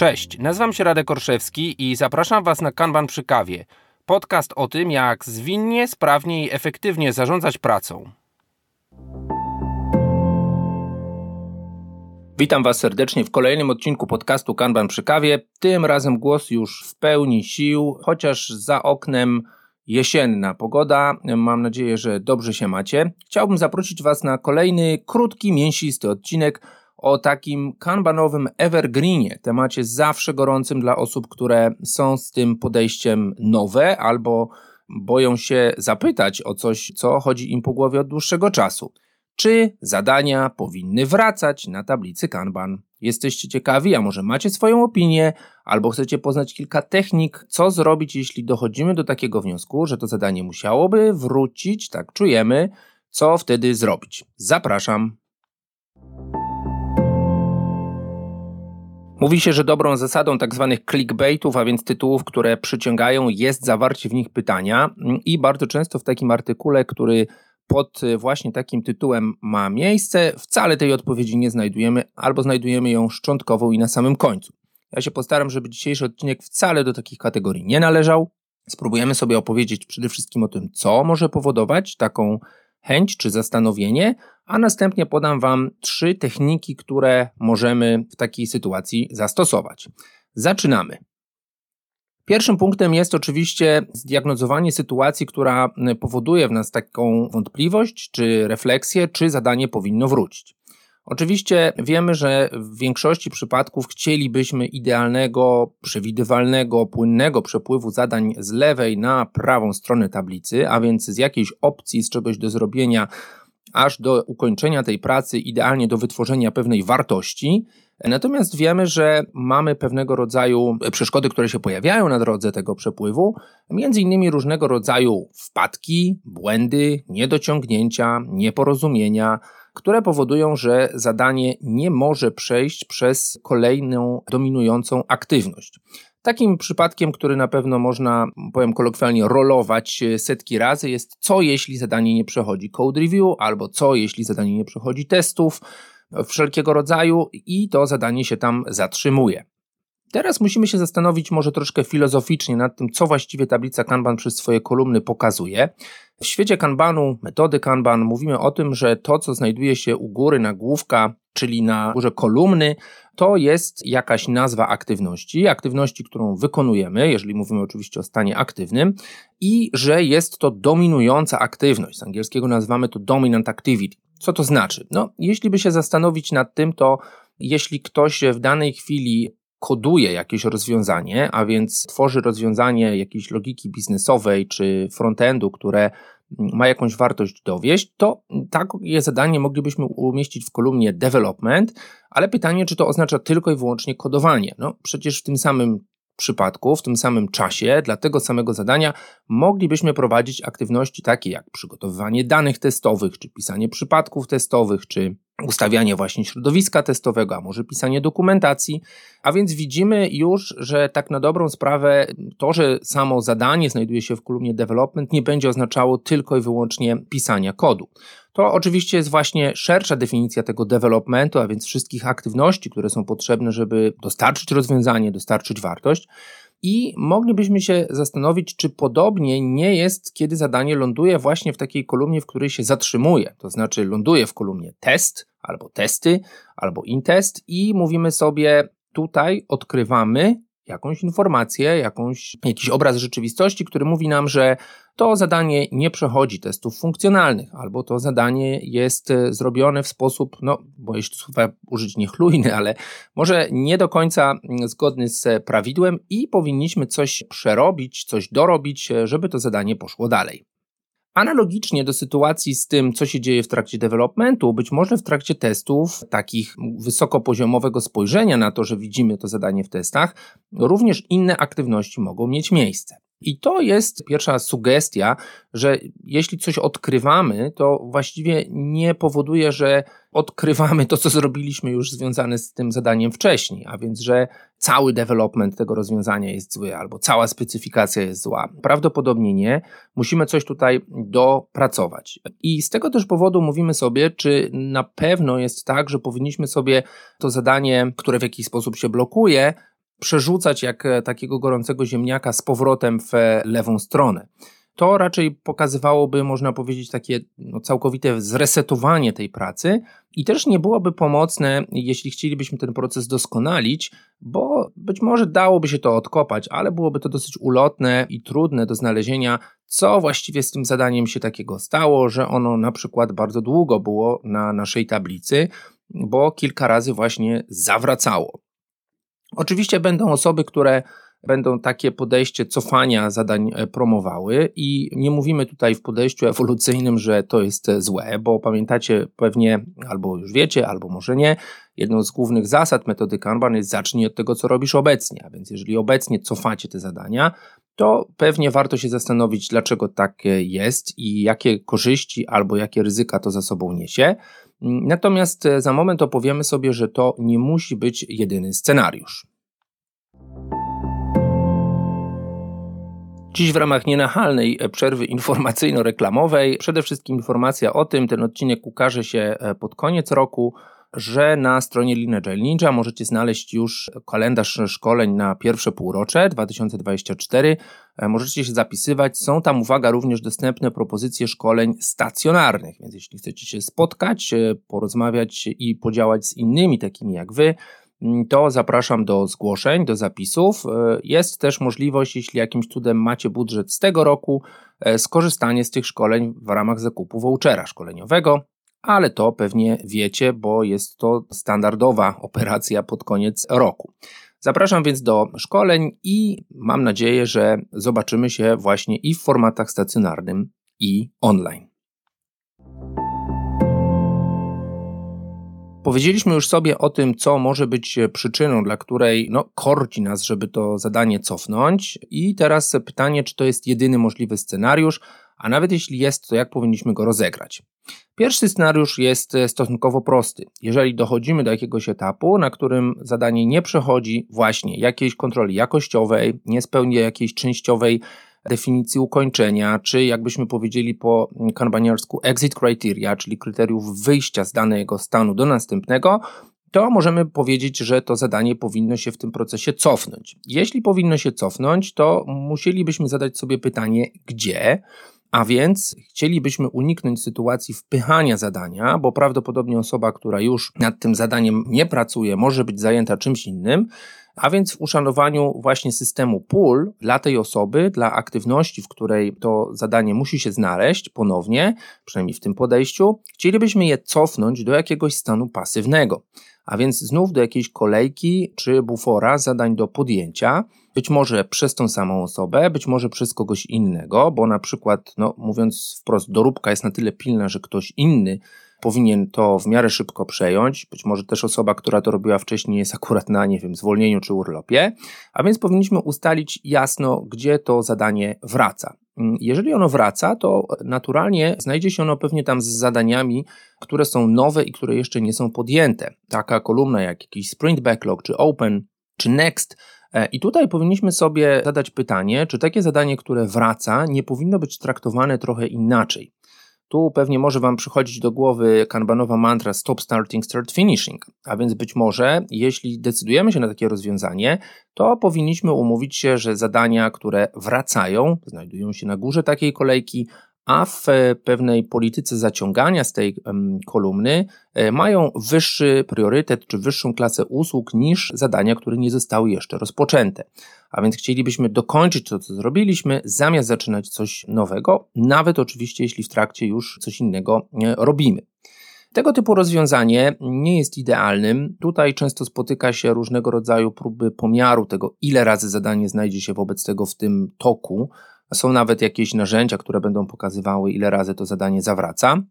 Cześć, nazywam się Radek Orszewski i zapraszam Was na Kanban przy kawie. Podcast o tym, jak zwinnie, sprawnie i efektywnie zarządzać pracą. Witam Was serdecznie w kolejnym odcinku podcastu Kanban przy kawie. Tym razem głos już w pełni sił, chociaż za oknem jesienna pogoda. Mam nadzieję, że dobrze się macie. Chciałbym zaprosić Was na kolejny krótki, mięsisty odcinek o takim kanbanowym evergreenie, temacie zawsze gorącym dla osób, które są z tym podejściem nowe albo boją się zapytać o coś, co chodzi im po głowie od dłuższego czasu. Czy zadania powinny wracać na tablicy Kanban? Jesteście ciekawi, a może macie swoją opinię, albo chcecie poznać kilka technik, co zrobić, jeśli dochodzimy do takiego wniosku, że to zadanie musiałoby wrócić, tak czujemy, co wtedy zrobić? Zapraszam. Mówi się, że dobrą zasadą tak zwanych clickbaitów, a więc tytułów, które przyciągają, jest zawarcie w nich pytania i bardzo często w takim artykule, który pod właśnie takim tytułem ma miejsce, wcale tej odpowiedzi nie znajdujemy, albo znajdujemy ją szczątkową i na samym końcu. Ja się postaram, żeby dzisiejszy odcinek wcale do takich kategorii nie należał. Spróbujemy sobie opowiedzieć przede wszystkim o tym, co może powodować taką chęć czy zastanowienie, a następnie podam Wam trzy techniki, które możemy w takiej sytuacji zastosować. Zaczynamy. Pierwszym punktem jest oczywiście zdiagnozowanie sytuacji, która powoduje w nas taką wątpliwość, czy refleksję, czy zadanie powinno wrócić. Oczywiście wiemy, że w większości przypadków chcielibyśmy idealnego, przewidywalnego, płynnego przepływu zadań z lewej na prawą stronę tablicy, a więc z jakiejś opcji, z czegoś do zrobienia, aż do ukończenia tej pracy, idealnie do wytworzenia pewnej wartości. Natomiast wiemy, że mamy pewnego rodzaju przeszkody, które się pojawiają na drodze tego przepływu, między innymi różnego rodzaju wpadki, błędy, niedociągnięcia, nieporozumienia, które powodują, że zadanie nie może przejść przez kolejną dominującą aktywność. Takim przypadkiem, który na pewno można, powiem kolokwialnie, rolować setki razy, jest co jeśli zadanie nie przechodzi code review, albo co jeśli zadanie nie przechodzi testów wszelkiego rodzaju i to zadanie się tam zatrzymuje. Teraz musimy się zastanowić może troszkę filozoficznie nad tym, co właściwie tablica Kanban przez swoje kolumny pokazuje. W świecie Kanbanu, metody Kanban, mówimy o tym, że to, co znajduje się u góry nagłówka, czyli na górze kolumny, to jest jakaś nazwa aktywności, aktywności, którą wykonujemy, jeżeli mówimy oczywiście o stanie aktywnym, i że jest to dominująca aktywność. Z angielskiego nazywamy to dominant activity. Co to znaczy? No, jeśli by się zastanowić nad tym, to jeśli ktoś w danej chwili koduje jakieś rozwiązanie, a więc tworzy rozwiązanie jakiejś logiki biznesowej czy frontendu, które ma jakąś wartość dowieść, to takie zadanie moglibyśmy umieścić w kolumnie development, ale pytanie, czy to oznacza tylko i wyłącznie kodowanie. No, przecież w tym samym przypadku, w tym samym czasie, dla tego samego zadania moglibyśmy prowadzić aktywności takie jak przygotowywanie danych testowych, czy pisanie przypadków testowych, czy ustawianie właśnie środowiska testowego, a może pisanie dokumentacji. A więc widzimy już, że tak na dobrą sprawę to, że samo zadanie znajduje się w kolumnie development nie będzie oznaczało tylko i wyłącznie pisania kodu. To oczywiście jest właśnie szersza definicja tego developmentu, a więc wszystkich aktywności, które są potrzebne, żeby dostarczyć rozwiązanie, dostarczyć wartość. I moglibyśmy się zastanowić, czy podobnie nie jest, kiedy zadanie ląduje właśnie w takiej kolumnie, w której się zatrzymuje. To znaczy, ląduje w kolumnie test, albo testy, albo intest, i mówimy sobie, tutaj odkrywamy jakąś informację, jakąś, jakiś obraz rzeczywistości, który mówi nam, że to zadanie nie przechodzi testów funkcjonalnych, albo to zadanie jest e, zrobione w sposób, no, bo jeśli słowa użyć niechlujny, ale może nie do końca mm, zgodny z prawidłem i powinniśmy coś przerobić, coś dorobić, e, żeby to zadanie poszło dalej. Analogicznie do sytuacji z tym, co się dzieje w trakcie developmentu, być może w trakcie testów, takich wysokopoziomowego spojrzenia na to, że widzimy to zadanie w testach, również inne aktywności mogą mieć miejsce. I to jest pierwsza sugestia, że jeśli coś odkrywamy, to właściwie nie powoduje, że odkrywamy to, co zrobiliśmy już związane z tym zadaniem wcześniej, a więc, że cały development tego rozwiązania jest zły albo cała specyfikacja jest zła. Prawdopodobnie nie. Musimy coś tutaj dopracować. I z tego też powodu mówimy sobie, czy na pewno jest tak, że powinniśmy sobie to zadanie, które w jakiś sposób się blokuje, przerzucać jak takiego gorącego ziemniaka z powrotem w lewą stronę to raczej pokazywałoby, można powiedzieć, takie no, całkowite zresetowanie tej pracy i też nie byłoby pomocne, jeśli chcielibyśmy ten proces doskonalić, bo być może dałoby się to odkopać, ale byłoby to dosyć ulotne i trudne do znalezienia, co właściwie z tym zadaniem się takiego stało, że ono na przykład bardzo długo było na naszej tablicy, bo kilka razy właśnie zawracało. Oczywiście będą osoby, które będą takie podejście cofania zadań e, promowały i nie mówimy tutaj w podejściu ewolucyjnym, że to jest e, złe, bo pamiętacie pewnie, albo już wiecie, albo może nie, jedną z głównych zasad metody Kanban jest zacznij od tego, co robisz obecnie, a więc jeżeli obecnie cofacie te zadania, to pewnie warto się zastanowić, dlaczego tak jest i jakie korzyści albo jakie ryzyka to za sobą niesie. Natomiast za moment opowiemy sobie, że to nie musi być jedyny scenariusz. Dziś w ramach nienachalnej przerwy informacyjno-reklamowej przede wszystkim informacja o tym, ten odcinek ukaże się e, pod koniec roku, że na stronie Lineage Ninja możecie znaleźć już kalendarz szkoleń na pierwsze półrocze 2024. E, możecie się zapisywać. Są tam, uwaga, również dostępne propozycje szkoleń stacjonarnych, więc jeśli chcecie się spotkać, e, porozmawiać i podziałać z innymi takimi jak wy, Mm, to zapraszam do zgłoszeń, do zapisów. E, jest też możliwość, jeśli jakimś cudem macie budżet z tego roku, skorzystanie z tych szkoleń w ramach zakupu vouchera szkoleniowego, ale to pewnie wiecie, bo jest to standardowa operacja pod koniec roku. Zapraszam więc do szkoleń i mam nadzieję, że zobaczymy się właśnie i w formatach stacjonarnym, i online. Powiedzieliśmy już sobie o tym, co może być przyczyną, dla której no, korci nas, żeby to zadanie cofnąć. I teraz pytanie, czy to jest jedyny możliwy scenariusz, a nawet jeśli jest, to jak powinniśmy go rozegrać. Pierwszy scenariusz jest stosunkowo prosty. Jeżeli dochodzimy do jakiegoś etapu, na którym zadanie nie przechodzi właśnie jakiejś kontroli jakościowej, nie spełnia jakiejś częściowej definicji ukończenia, czy jakbyśmy powiedzieli po kanbaniarsku exit criteria, czyli kryteriów wyjścia z danego stanu do następnego, to możemy powiedzieć, że to zadanie powinno się w tym procesie cofnąć. Jeśli powinno się cofnąć, to musielibyśmy zadać sobie pytanie, gdzie, a więc chcielibyśmy uniknąć sytuacji wpychania zadania, bo prawdopodobnie osoba, która już nad tym zadaniem nie pracuje, może być zajęta czymś innym. A więc w uszanowaniu właśnie systemu pól dla tej osoby, dla aktywności, w której to zadanie musi się znaleźć ponownie, przynajmniej w tym podejściu, chcielibyśmy je cofnąć do jakiegoś stanu pasywnego. A więc znów do jakiejś kolejki czy bufora zadań do podjęcia, być może przez tą samą osobę, być może przez kogoś innego, bo na przykład, no, mówiąc wprost, doróbka jest na tyle pilna, że ktoś inny powinien to w miarę szybko przejąć. Być może też osoba, która to robiła wcześniej, jest akurat na, nie wiem, zwolnieniu czy urlopie, a więc powinniśmy ustalić jasno, gdzie to zadanie wraca. Jeżeli ono wraca, to naturalnie znajdzie się ono pewnie tam z zadaniami, które są nowe i które jeszcze nie są podjęte. Taka kolumna jak jakiś sprint backlog, czy open, czy next. E, I tutaj powinniśmy sobie zadać pytanie, czy takie zadanie, które wraca, nie powinno być traktowane trochę inaczej. Tu pewnie może Wam przychodzić do głowy kanbanowa mantra stop starting, start finishing. A więc być może, jeśli decydujemy się na takie rozwiązanie, to powinniśmy umówić się, że zadania, które wracają, znajdują się na górze takiej kolejki, a w pewnej polityce zaciągania z tej kolumny e, mają wyższy priorytet czy wyższą klasę usług niż zadania, które nie zostały jeszcze rozpoczęte. A więc chcielibyśmy dokończyć to, co zrobiliśmy, zamiast zaczynać coś nowego, nawet oczywiście, jeśli w trakcie już coś innego e, robimy. Tego typu rozwiązanie nie jest idealnym. Tutaj często spotyka się różnego rodzaju próby pomiaru tego, ile razy zadanie znajdzie się wobec tego w tym toku. Są nawet jakieś narzędzia, które będą pokazywały, ile razy to zadanie zawraca.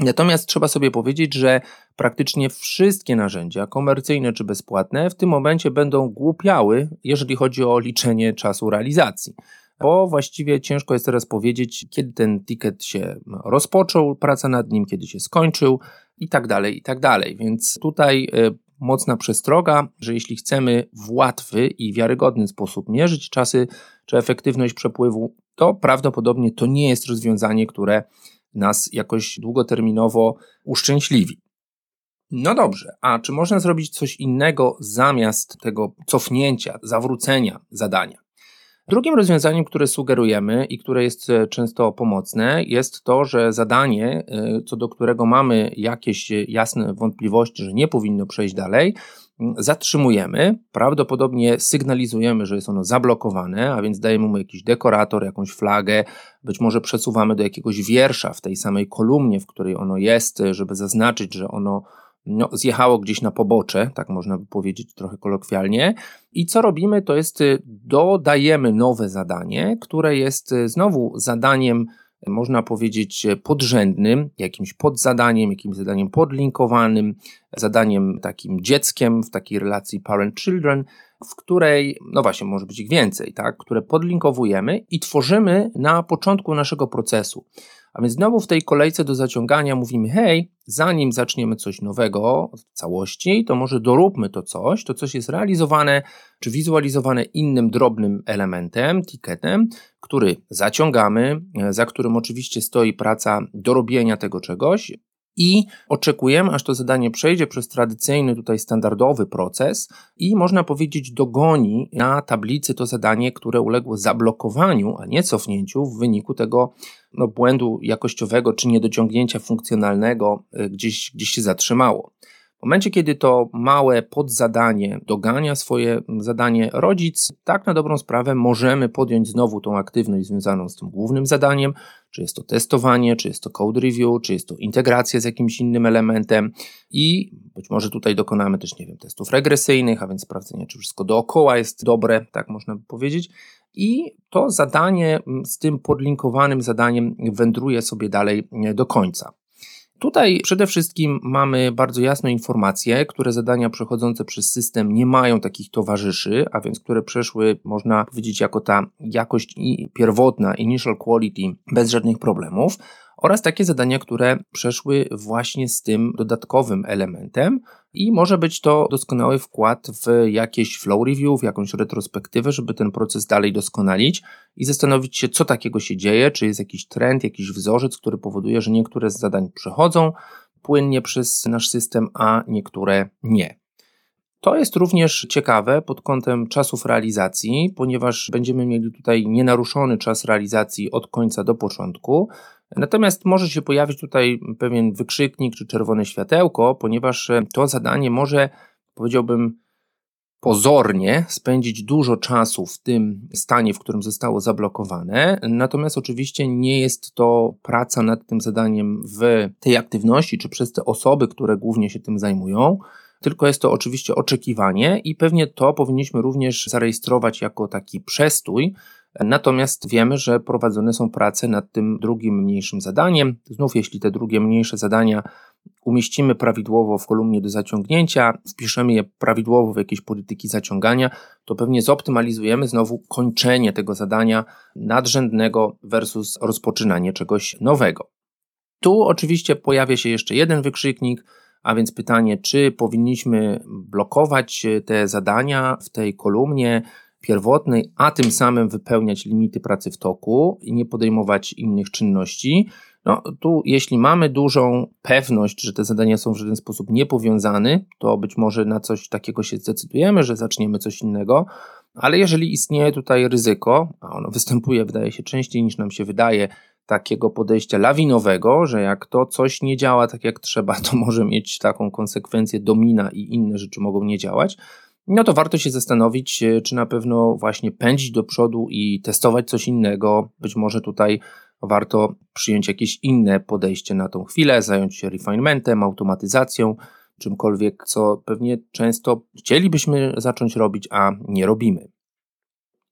Natomiast trzeba sobie powiedzieć, że praktycznie wszystkie narzędzia, komercyjne czy bezpłatne, w tym momencie będą głupiały, jeżeli chodzi o liczenie czasu realizacji. Bo właściwie ciężko jest teraz powiedzieć, kiedy ten ticket się rozpoczął, praca nad nim, kiedy się skończył i tak dalej, i tak dalej. Więc tutaj y, mocna przestroga, że jeśli chcemy w łatwy i wiarygodny sposób mierzyć czasy czy efektywność przepływu, to prawdopodobnie to nie jest rozwiązanie, które nas jakoś długoterminowo uszczęśliwi. No dobrze, a czy można zrobić coś innego zamiast tego cofnięcia, zawrócenia zadania? Drugim rozwiązaniem, które sugerujemy i które jest e, często pomocne, jest to, że zadanie, e, co do którego mamy jakieś jasne wątpliwości, że nie powinno przejść dalej, zatrzymujemy, prawdopodobnie sygnalizujemy, że jest ono zablokowane, a więc dajemy mu jakiś dekorator, jakąś flagę, być może przesuwamy do jakiegoś wiersza w tej samej kolumnie, w której ono jest, żeby zaznaczyć, że ono no, zjechało gdzieś na pobocze, tak można by powiedzieć trochę kolokwialnie. I co robimy, to jest y, dodajemy nowe zadanie, które jest y, znowu zadaniem, można powiedzieć, podrzędnym, jakimś podzadaniem, jakimś zadaniem podlinkowanym, zadaniem takim dzieckiem w takiej relacji parent-children, w której, no właśnie, może być ich więcej, tak, które podlinkowujemy i tworzymy na początku naszego procesu. A więc znowu w tej kolejce do zaciągania mówimy: hej, zanim zaczniemy coś nowego w całości, to może doróbmy to coś. To coś jest realizowane czy wizualizowane innym drobnym elementem, ticketem, który zaciągamy, za którym oczywiście stoi praca dorobienia tego czegoś, i oczekujemy, aż to zadanie przejdzie przez tradycyjny, tutaj standardowy proces i można powiedzieć dogoni na tablicy to zadanie, które uległo zablokowaniu, a nie cofnięciu w wyniku tego no, błędu jakościowego czy niedociągnięcia funkcjonalnego y, gdzieś, gdzieś się zatrzymało. W momencie, kiedy to małe podzadanie dogania swoje zadanie, rodzic, tak na dobrą sprawę, możemy podjąć znowu tą aktywność związaną z tym głównym zadaniem, czy jest to testowanie, czy jest to code review, czy jest to integracja z jakimś innym elementem i być może tutaj dokonamy też, nie wiem, testów regresyjnych, a więc sprawdzenia, czy wszystko dookoła jest dobre, tak można by powiedzieć. I to zadanie z tym podlinkowanym zadaniem wędruje sobie dalej do końca. Tutaj przede wszystkim mamy bardzo jasną informację, które zadania przechodzące przez system nie mają takich towarzyszy, a więc które przeszły, można powiedzieć, jako ta jakość pierwotna, initial quality, bez żadnych problemów oraz takie zadania, które przeszły właśnie z tym dodatkowym elementem i może być to doskonały wkład w jakieś flow review, w jakąś retrospektywę, żeby ten proces dalej doskonalić i zastanowić się, co takiego się dzieje, czy jest jakiś trend, jakiś wzorzec, który powoduje, że niektóre z zadań przechodzą płynnie przez nasz system, a niektóre nie. To jest również ciekawe pod kątem czasów realizacji, ponieważ będziemy mieli tutaj nienaruszony czas realizacji od końca do początku. Natomiast może się pojawić tutaj pewien wykrzyknik czy czerwone światełko, ponieważ to zadanie może, powiedziałbym, pozornie spędzić dużo czasu w tym stanie, w którym zostało zablokowane. Natomiast oczywiście nie jest to praca nad tym zadaniem w tej aktywności, czy przez te osoby, które głównie się tym zajmują tylko jest to oczywiście oczekiwanie i pewnie to powinniśmy również zarejestrować jako taki przestój. Natomiast wiemy, że prowadzone są prace nad tym drugim mniejszym zadaniem. Znów, jeśli te drugie mniejsze zadania umieścimy prawidłowo w kolumnie do zaciągnięcia, wpiszemy je prawidłowo w jakieś polityki zaciągania, to pewnie zoptymalizujemy znowu kończenie tego zadania nadrzędnego versus rozpoczynanie czegoś nowego. Tu oczywiście pojawia się jeszcze jeden wykrzyknik, a więc pytanie, czy powinniśmy blokować te zadania w tej kolumnie pierwotnej, a tym samym wypełniać limity pracy w toku i nie podejmować innych czynności. No, tu, jeśli mamy dużą pewność, że te zadania są w żaden sposób niepowiązane, to być może na coś takiego się zdecydujemy, że zaczniemy coś innego, ale jeżeli istnieje tutaj ryzyko, a ono występuje, wydaje się, częściej niż nam się wydaje, takiego podejścia lawinowego, że jak to coś nie działa tak jak trzeba, to może mieć taką konsekwencję domina i inne rzeczy mogą nie działać, no to warto się zastanowić, e, czy na pewno właśnie pędzić do przodu i testować coś innego. Być może tutaj warto przyjąć jakieś inne podejście na tą chwilę, zająć się refinementem, automatyzacją, czymkolwiek, co pewnie często chcielibyśmy zacząć robić, a nie robimy.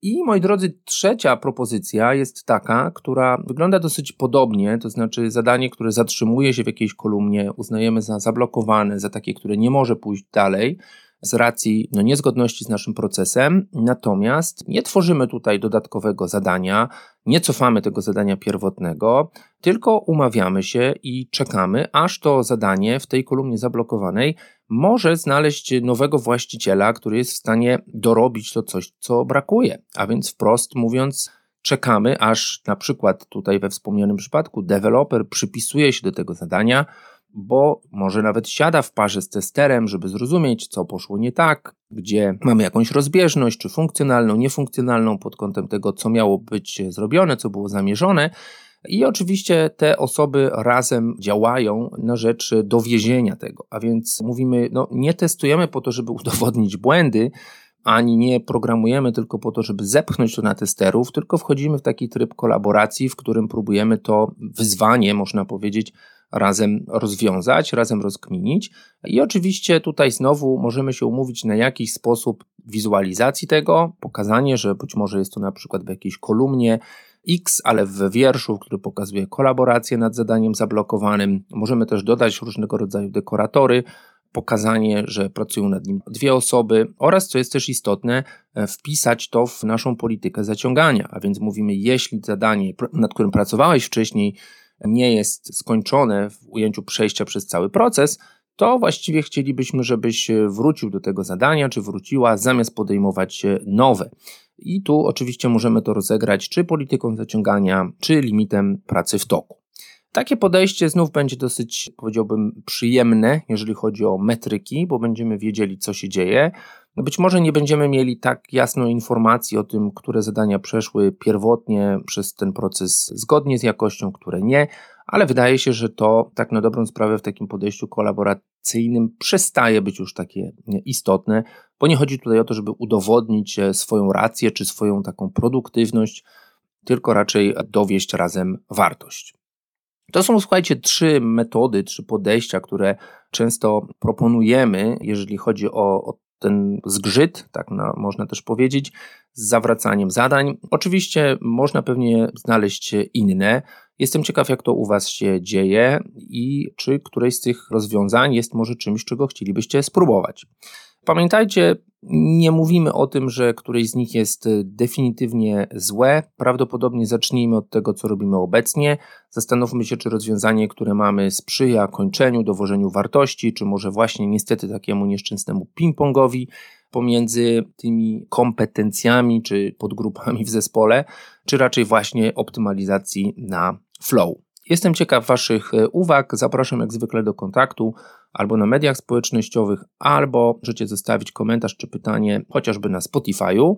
I moi drodzy, trzecia propozycja jest taka, która wygląda dosyć podobnie, to znaczy zadanie, które zatrzymuje się w jakiejś kolumnie, uznajemy za zablokowane, za takie, które nie może pójść dalej z racji no, niezgodności z naszym procesem. Natomiast nie tworzymy tutaj dodatkowego zadania, nie cofamy tego zadania pierwotnego, tylko umawiamy się i czekamy, aż to zadanie w tej kolumnie zablokowanej może znaleźć nowego właściciela, który jest w stanie dorobić to coś, co brakuje. A więc wprost mówiąc, czekamy, aż na przykład tutaj we wspomnianym przypadku deweloper przypisuje się do tego zadania, bo może nawet siada w parze z testerem, żeby zrozumieć, co poszło nie tak, gdzie mamy jakąś rozbieżność, czy funkcjonalną, niefunkcjonalną pod kątem tego, co miało być zrobione, co było zamierzone. I oczywiście te osoby razem działają na rzecz dowiezienia tego. A więc mówimy, no nie testujemy po to, żeby udowodnić błędy, ani nie programujemy tylko po to, żeby zepchnąć to na testerów, tylko wchodzimy w taki tryb kolaboracji, w którym próbujemy to wyzwanie, można powiedzieć, razem rozwiązać, razem rozkminić. I oczywiście tutaj znowu możemy się umówić na jakiś sposób wizualizacji tego, pokazanie, że być może jest to na przykład w jakiejś kolumnie X, ale w wierszu, który pokazuje kolaborację nad zadaniem zablokowanym. Możemy też dodać różnego rodzaju dekoratory, pokazanie, że pracują nad nim dwie osoby oraz, co jest też istotne, e, wpisać to w naszą politykę zaciągania. A więc mówimy, jeśli zadanie, nad którym pracowałeś wcześniej, nie jest skończone w ujęciu przejścia przez cały proces, to właściwie chcielibyśmy, żebyś wrócił do tego zadania, czy wróciła, zamiast podejmować nowe. I tu oczywiście możemy to rozegrać czy polityką zaciągania, czy limitem pracy w toku. Takie podejście znów będzie dosyć, powiedziałbym, przyjemne, jeżeli chodzi o metryki, bo będziemy wiedzieli, co się dzieje. No być może nie będziemy mieli tak jasno informacji o tym, które zadania przeszły pierwotnie przez ten proces zgodnie z jakością, które nie, ale wydaje się, że to tak na dobrą sprawę w takim podejściu kolaboracyjnym przestaje być już takie istotne, bo nie chodzi tutaj o to, żeby udowodnić e, swoją rację czy swoją taką produktywność, tylko raczej dowieść razem wartość. To są, słuchajcie, trzy metody, trzy podejścia, które często proponujemy, jeżeli chodzi o, o ten zgrzyt, tak na, można też powiedzieć, z zawracaniem zadań. Oczywiście można pewnie znaleźć inne. Jestem ciekaw, jak to u Was się dzieje i czy któreś z tych rozwiązań jest może czymś, czego chcielibyście spróbować. Pamiętajcie, nie mówimy o tym, że któreś z nich jest definitywnie złe. Prawdopodobnie zacznijmy od tego, co robimy obecnie. Zastanówmy się, czy rozwiązanie, które mamy, sprzyja kończeniu, dowożeniu wartości, czy może właśnie niestety takiemu nieszczęsnemu ping-pongowi pomiędzy tymi kompetencjami czy podgrupami w zespole, czy raczej właśnie optymalizacji na flow. Jestem ciekaw Waszych e, uwag. Zapraszam jak zwykle do kontaktu albo na mediach społecznościowych, albo możecie zostawić komentarz czy pytanie chociażby na Spotify'u.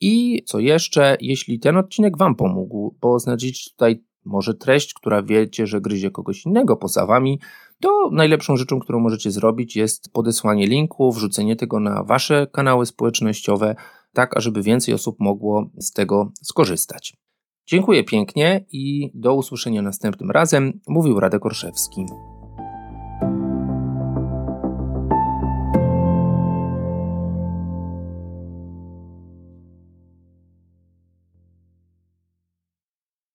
I co jeszcze, jeśli ten odcinek Wam pomógł, bo znajdziecie tutaj może treść, która wiecie, że gryzie kogoś innego poza Wami, to najlepszą rzeczą, którą możecie zrobić jest podesłanie linku, wrzucenie tego na Wasze kanały społecznościowe, tak ażeby więcej osób mogło z tego skorzystać. Dziękuję pięknie i do usłyszenia następnym razem, mówił Radek Orszewski.